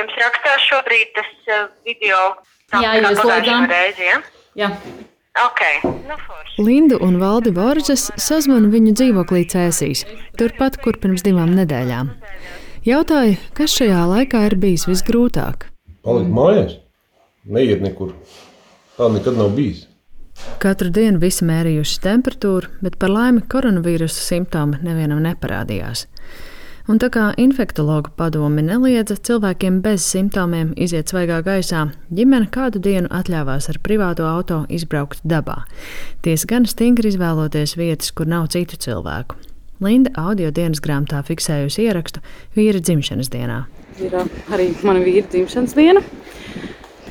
jums rakstās šobrīd tas uh, video. Tā, Jā, kā jūs lūdzām. Reizi, ja? Jā. Ok, nu forši. Lindu un Valdi Boržas sazvana viņu dzīvoklī Cēsīs, turpat, kur pirms divām nedēļām. Jautāja, kas šajā laikā ir bijis visgrūtāk. Palikt mājās, neiet nekur. Tā nekad nav bijis. Katru dienu visi mērījuši temperatūru, bet par laimi koronavīrusa simptomi nevienam neparādījās. Un tā kā infektologa padomi neliedza cilvēkiem bez simptomiem iziet svaigā gaisā, ģimene kādu dienu atļāvās ar privāto auto izbraukt dabā. Ties gan stingri izvēloties vietas, kur nav citu cilvēku. Linda audio dienas grāmatā fiksējusi ierakstu vīra dzimšanas dienā. ir ā, arī mana vīra dzimšanas diena.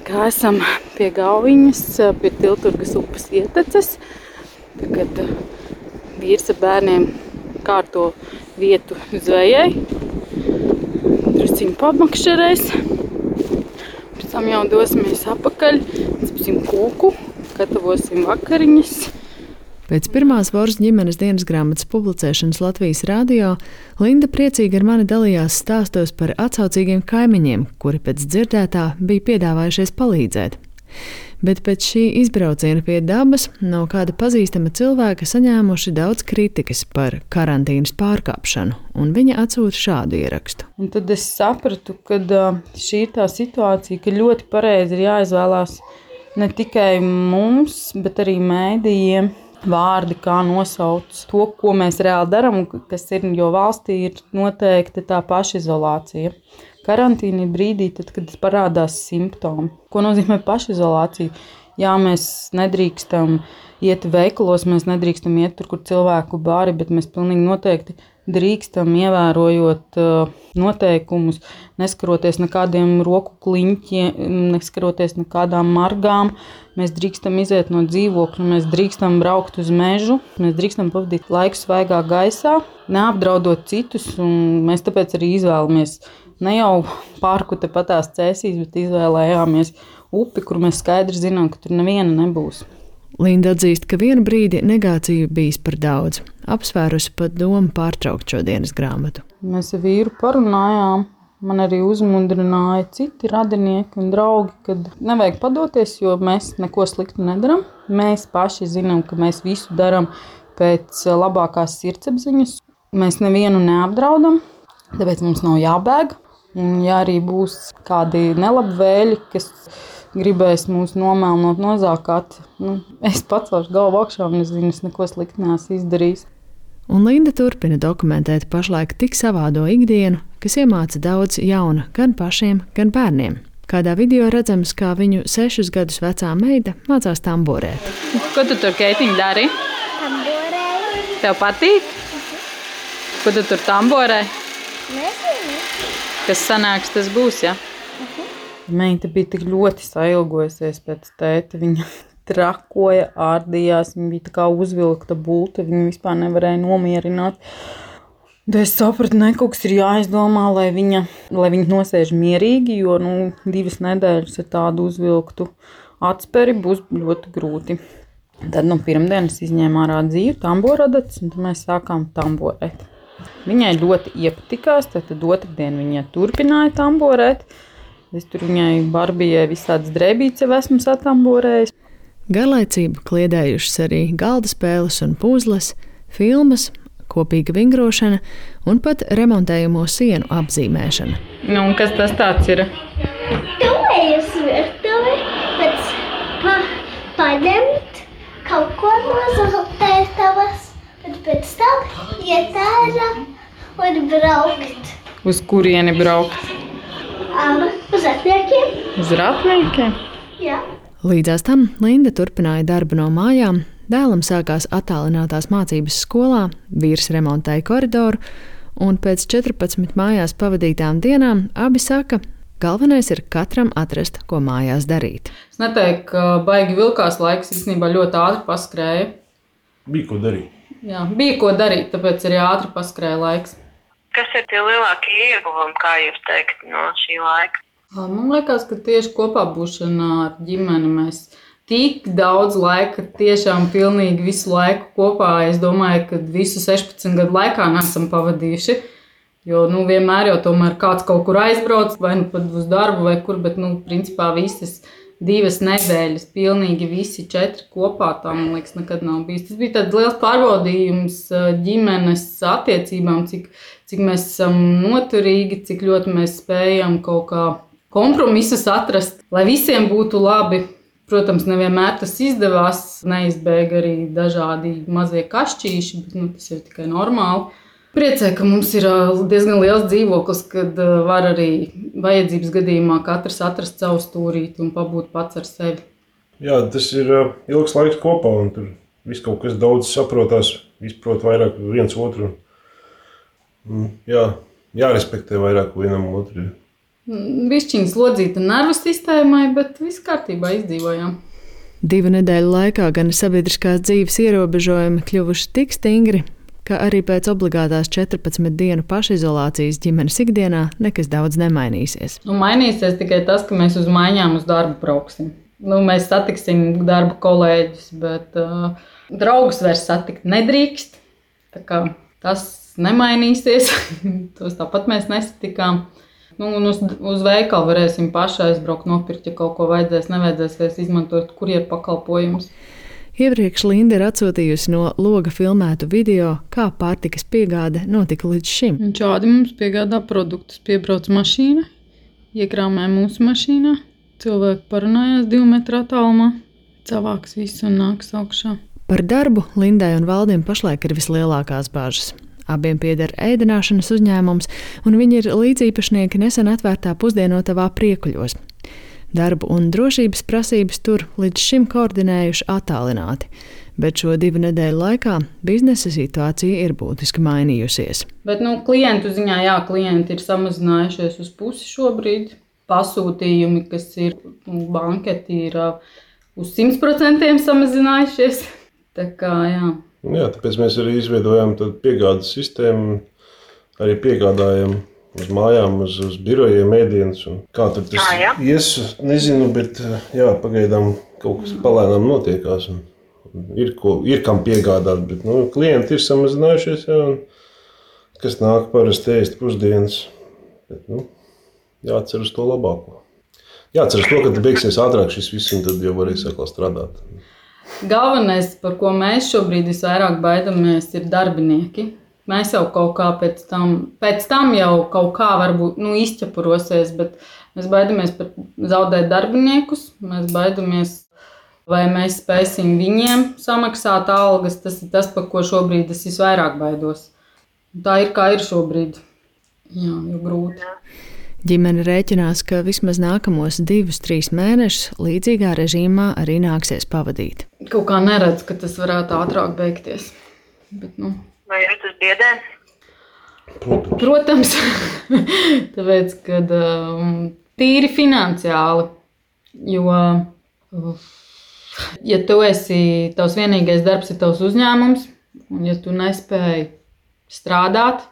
Kā esam pie Gaujiņas, ā, pie Tilturgas upes ieteces. Tagad ā, vīrs ar bērniem kārto vietu zvejai. Drusciņu pamakšķerēs. Pēc tam jau dosimies apakaļ, cepsim kūku, gatavosim vakariņas. Pēc pirmās Voras ģimenes dienas grāmatas publicēšanas Latvijas rādio Linda priecīgi ar mani dalījās stāstos par atsaucīgiem kaimiņiem, kuri pēc dzirdētā bija piedāvājušies palīdzēt. Bet pēc šī izbrauciena pie dabas no kāda pazīstama cilvēka saņēmuši daudz kritikas par karantīnas pārkāpšanu, un viņa atsūta šādu ierakstu. Un tad es sapratu, ka ā, šī ir tā situācija, ka ļoti pareizi ir jāizvēlās ne tikai mums, bet arī mēdījiem vārdi, kā nosaukt to, ko mēs reāli darām, kas ir, jo valstī ir noteikti tā pašizolācija. Karantīna ir brīdī, tad, kad parādās simptomi. Ko nozīmē pašizolācija? Jā, mēs nedrīkstam iet veikalos, mēs nedrīkstam iet tur, kur cilvēku bāri, bet mēs pilnīgi noteikti drīkstam, ievērojot uh, noteikumus, neskaroties nekādiem roku kliņķiem, neskaroties nekādām margām. Mēs drīkstam iziet no dzīvokļa, mēs drīkstam braukt uz mežu, mēs drīkstam pavadīt laiku svaigā gaisā, neapdraudot citus. Mēs tāpēc arī izvēlamies ne jau parku tepatās cēsīs, bet izvēlējāmies upi, kur mēs skaidri zinām, ka tur neviena nebūs. Linda atzīst, ka vienu brīdi negāciju bijis par daudz, apsvērusi pat domu pārtraukt šo dienas grāmatu. Mēs ar vīru parunājām. Man arī uzmundrināja citi radinieki un draugi, ka nevajag padoties, jo mēs neko sliktu nedarām. Mēs paši zinām, ka mēs visu darām pēc labākās sirdsapziņas. Mēs nevienu neapdraudam, tāpēc mums nav jābēg. Un, ja arī būs kādi nelabvēlīgi, kas gribēs mūs nomēlnot, nozākāt, nu, es pats ar galvu augšā un es zinu, es neko sliktu neesmu izdarījis. Un Linda turpina dokumentēt pašlaik tik savādo ikdienu, kas iemāca daudz jauna gan pašiem, gan bērniem. Kādā video redzams, kā viņu sešus gadus vecā meita mācās tamborēt. Ko tu tur keitiņ dari? Tamborēju. Tev patīk? Ko tu tur tamborē? Nezinu. Kas sanāks, tas būs. Ja? Meita bija tik ļoti sailgojusies pēc tēta. Viņa trakoja, ārdījās, viņa bija tā kā uzvilkta bulta, viņa vispār nevarēja nomierināt. Tad es sapratu, ka kaut kas ir jāizdomā, lai viņa, lai viņa nosēž mierīgi, jo nu, divas nedēļas ar tādu uzvilktu atspēri būs ļoti grūti. Tad no pirmdienas izņēma ārā dzīvi, tamboradatus, un mēs sākām tamborēt. Viņai ļoti iepatikās, tad otru dienu viņa turpināja tamborēt. Es tur viņai barbijai visādas drēbītes jau esmu satamborējis. Garlaicību kliedējušas arī galda spēles un puzles, filmas, kopīga vingrošana un pat remontējamo sienu apzīmēšana. Nu, kas tas tāds ir? Tu ej uz virtuvi, pēc pa, paņemt kaut ko no zeltētavas, bet pēc tam iet ārā un braukt. Uz kurieni braukt? Um, uz atniekiem? Uz ratniekiem? Jā. Līdzās tam Linda turpināja darbu no mājām, dēlam sākās attālinātās mācības skolā, vīrs remontēja koridoru, un pēc 14 mājās pavadītām dienām abi saka, galvenais ir katram atrast, ko mājās darīt. Es neteiktu, ka baigi vilkās laiks īstenībā ļoti ātri paskrēja. Bija ko darīt. Jā, bija ko darīt, tāpēc arī ātri paskrēja laiks. Kas ir tie lielākie ieguvumi, kā jūs teikt, no šī laika? Man liekas, ka tieši kopā būšana ar ģimeni mēs tik daudz laika, tiešām pilnīgi visu laiku kopā. Es domāju, ka visu 16 gadu laikā nesam pavadījuši. Jo nu, vienmēr jau tomēr kāds kaut kur aizbrauc, vai nu pat uz darbu, vai kur, bet nu, principā visas divas nedēļas, pilnīgi visi četri kopā. Tā man liekas, nekad nav bijis. Tas bija tāds liels pārbaudījums uh, ģimenes attiecībām, cik, cik mēs esam noturīgi, cik ļoti mēs spējam kaut kā kompromisus atrast, lai visiem būtu labi. Protams, nevienmēr tas izdevās. Neizbēga arī dažādi mazie kašķīši, bet nu, tas ir tikai normāli. Priecē, ka mums ir diezgan liels dzīvoklis, kad var arī vajadzības gadījumā katrs atrast savu stūrīti un pabūt pats ar sevi. Jā, tas ir ilgs laiks kopā, un tur viss kaut kas daudz saprotās, izprot vairāk viens otru. Jā, jārespektē vairāk vienam otru. Višķiņas mm, lodzīta nervu sistēmai, bet viss kārtībā izdzīvojām. Divu nedēļu laikā gan sabiedriskās dzīves ierobežojumi kļuvuši tik stingri, ka arī pēc obligātās 14 dienu pašizolācijas ģimenes ikdienā nekas daudz nemainīsies. Nu, mainīsies tikai tas, ka mēs uz maiņām uz darbu brauksim. Nu, mēs satiksim darba kolēģus, bet uh, draugus vairs satikt nedrīkst. Tas nemainīsies. Tos tāpat mēs nesatikām. Nu, uz, uz veikalu varēsim paši aizbraukt, nopirkt, ja kaut ko vajadzēs, nevajadzēs izmantot kurjeru pakalpojumus. Iepriekš Linda ir atsūtījusi no loga filmētu video, kā pārtikas piegāde notika līdz šim. Un šādi mums piegādā produktus. Piebrauc mašīna, iekrāmē mūsu mašīnā, cilvēki parunājās divu metru attālumā, savāks visu un nāks augšā. Par darbu Lindai un Valdim pašlaik ir vislielākās bāžas. Abiem pieder ēdināšanas uzņēmums, un viņi ir līdzīpašnieki nesen atvērtā pusdienotavā priekuļos. Darbu un drošības prasības tur līdz šim koordinējuši attālināti, bet šo divu nedēļu laikā biznesa situācija ir būtiski mainījusies. Bet, nu, klientu ziņā, jā, klienti ir samazinājušies uz pusi šobrīd. Pasūtījumi, kas ir nu, banketi, ir uz 100% samazinājušies. Tā kā, jā. Jā, tāpēc mēs arī izveidojām piegādes sistēmu, arī piegādājam uz mājām, uz, uz birojiem, ēdienas. Kā tas Ah, jā. ies, nezinu, bet jā, pagaidām kaut kas palēnām notiekās. Un, un ir, ko, ir kam piegādāt, bet nu, klienti ir samazinājušies. Jā, un, kas nāk parasti ēst pusdienas. Bet, nu, jāatcer uz to labāko. Jāatcer uz to, ka beigsies ātrāk šis viss, un tad jau varēs atkal strādāt. Galvenais, par ko mēs šobrīd visvairāk baidāmies, ir darbinieki. Mēs jau kaut kā pēc tam, pēc tam jau kaut kā varbūt nu, izķepurosies, bet mēs baidāmies par zaudēt darbiniekus. Mēs baidāmies, vai mēs spēsim viņiem samaksāt algas. Tas ir tas, par ko šobrīd es visvairāk baidos. Tā ir kā ir šobrīd. Jā, jau grūti. Ģimene rēķinās, ka vismaz nākamos divus, trīs mēnešus līdzīgā režīmā arī nāksies pavadīt. Kaut kā neredz, ka tas varētu ātrāk beigties. Bet, nu, Vai ir tas biedē? Protams, Protams, tāpēc, ka um, tīri finansiāli, jo, uh, ja tu esi, tavs vienīgais darbs ir tavs uzņēmums, un ja tu nespēji strādāt,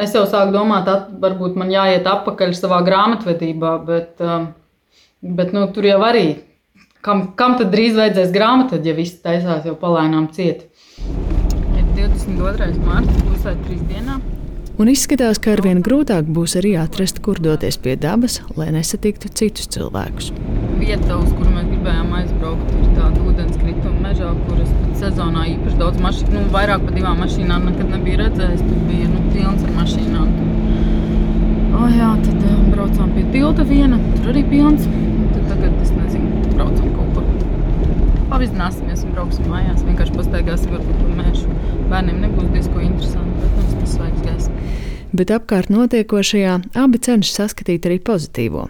es jau sāku domāt, at, varbūt man jāiet atpakaļ savā grāmatvedībā, bet, um, bet nu, tur jau arī, kam, kam tad drīz vajadzēs grāmatu, ja viss taisās jau palēnām cieti. Ir 22. mārciņa, pusē trīs dienā. Un izskatās, ka arvien grūtāk būs arī atrast, kur doties pie dabas, lai nesatiktu citus cilvēkus. Vieta, uz kuru mēs gribējām aizbraukt, ir tāda ūdenskrituma mežā, kuras sezonā īpaši daudz mašīnu, nu, vairāk par divām mašīnām nekad nebija redzējis. Tur bija nu, pilns ar mašīnām. Oh, jā, tad uh, braucām pie tilta viena, tur arī pilns. Tad tagad es nezinu, braucam kaut kur. Pavizināsimies un brauksim mājās. Vienkārši pastaigāsim varbūt pa mežu. Bērniem nebūs diezko interesanti, bet mums tas svaigs gaisa. Bet apkārt notiekošajā abi cenšas saskatīt arī pozitīvo.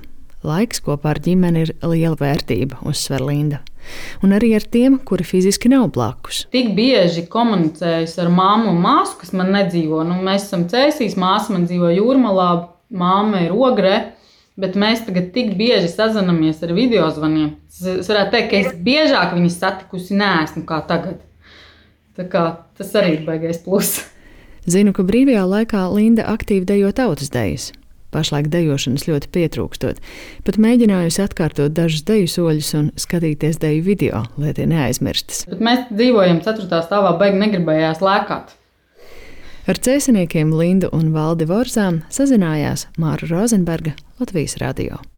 Laiks kopā ar ģimeni ir liela vērtība, uzsver Linda. Un arī ar tiem, kuri fiziski nav blakus. Tik bieži komunicējusi ar māmu un māsu, kas man nedzīvo. Nu, mēs esam cēsīs, māsa man dzīvo jūrmalā, māma ir ogrē. Bet mēs tagad tik bieži sazināmies ar video zvaniem. Es varētu teikt, ka es biežāk viņus satikusi, neesmu kā tagad. Tā kā, tas arī ir baigais pluss. Zinu, ka brīvajā laikā Linda aktīvi dejo tautas dejas. Pašlaik dejošanas ļoti pietrūkstot, pat mēģinājusi atkārtot dažus deju soļus un skatīties deju video, lai tie neaizmirstas. Bet mēs dzīvojam 4. stāvā, baigi negribējās lēkāt. Ar cēsiniekiem Lindu un Valdi Vorzām sazinājās Māra Rozenberga Latvijas radio.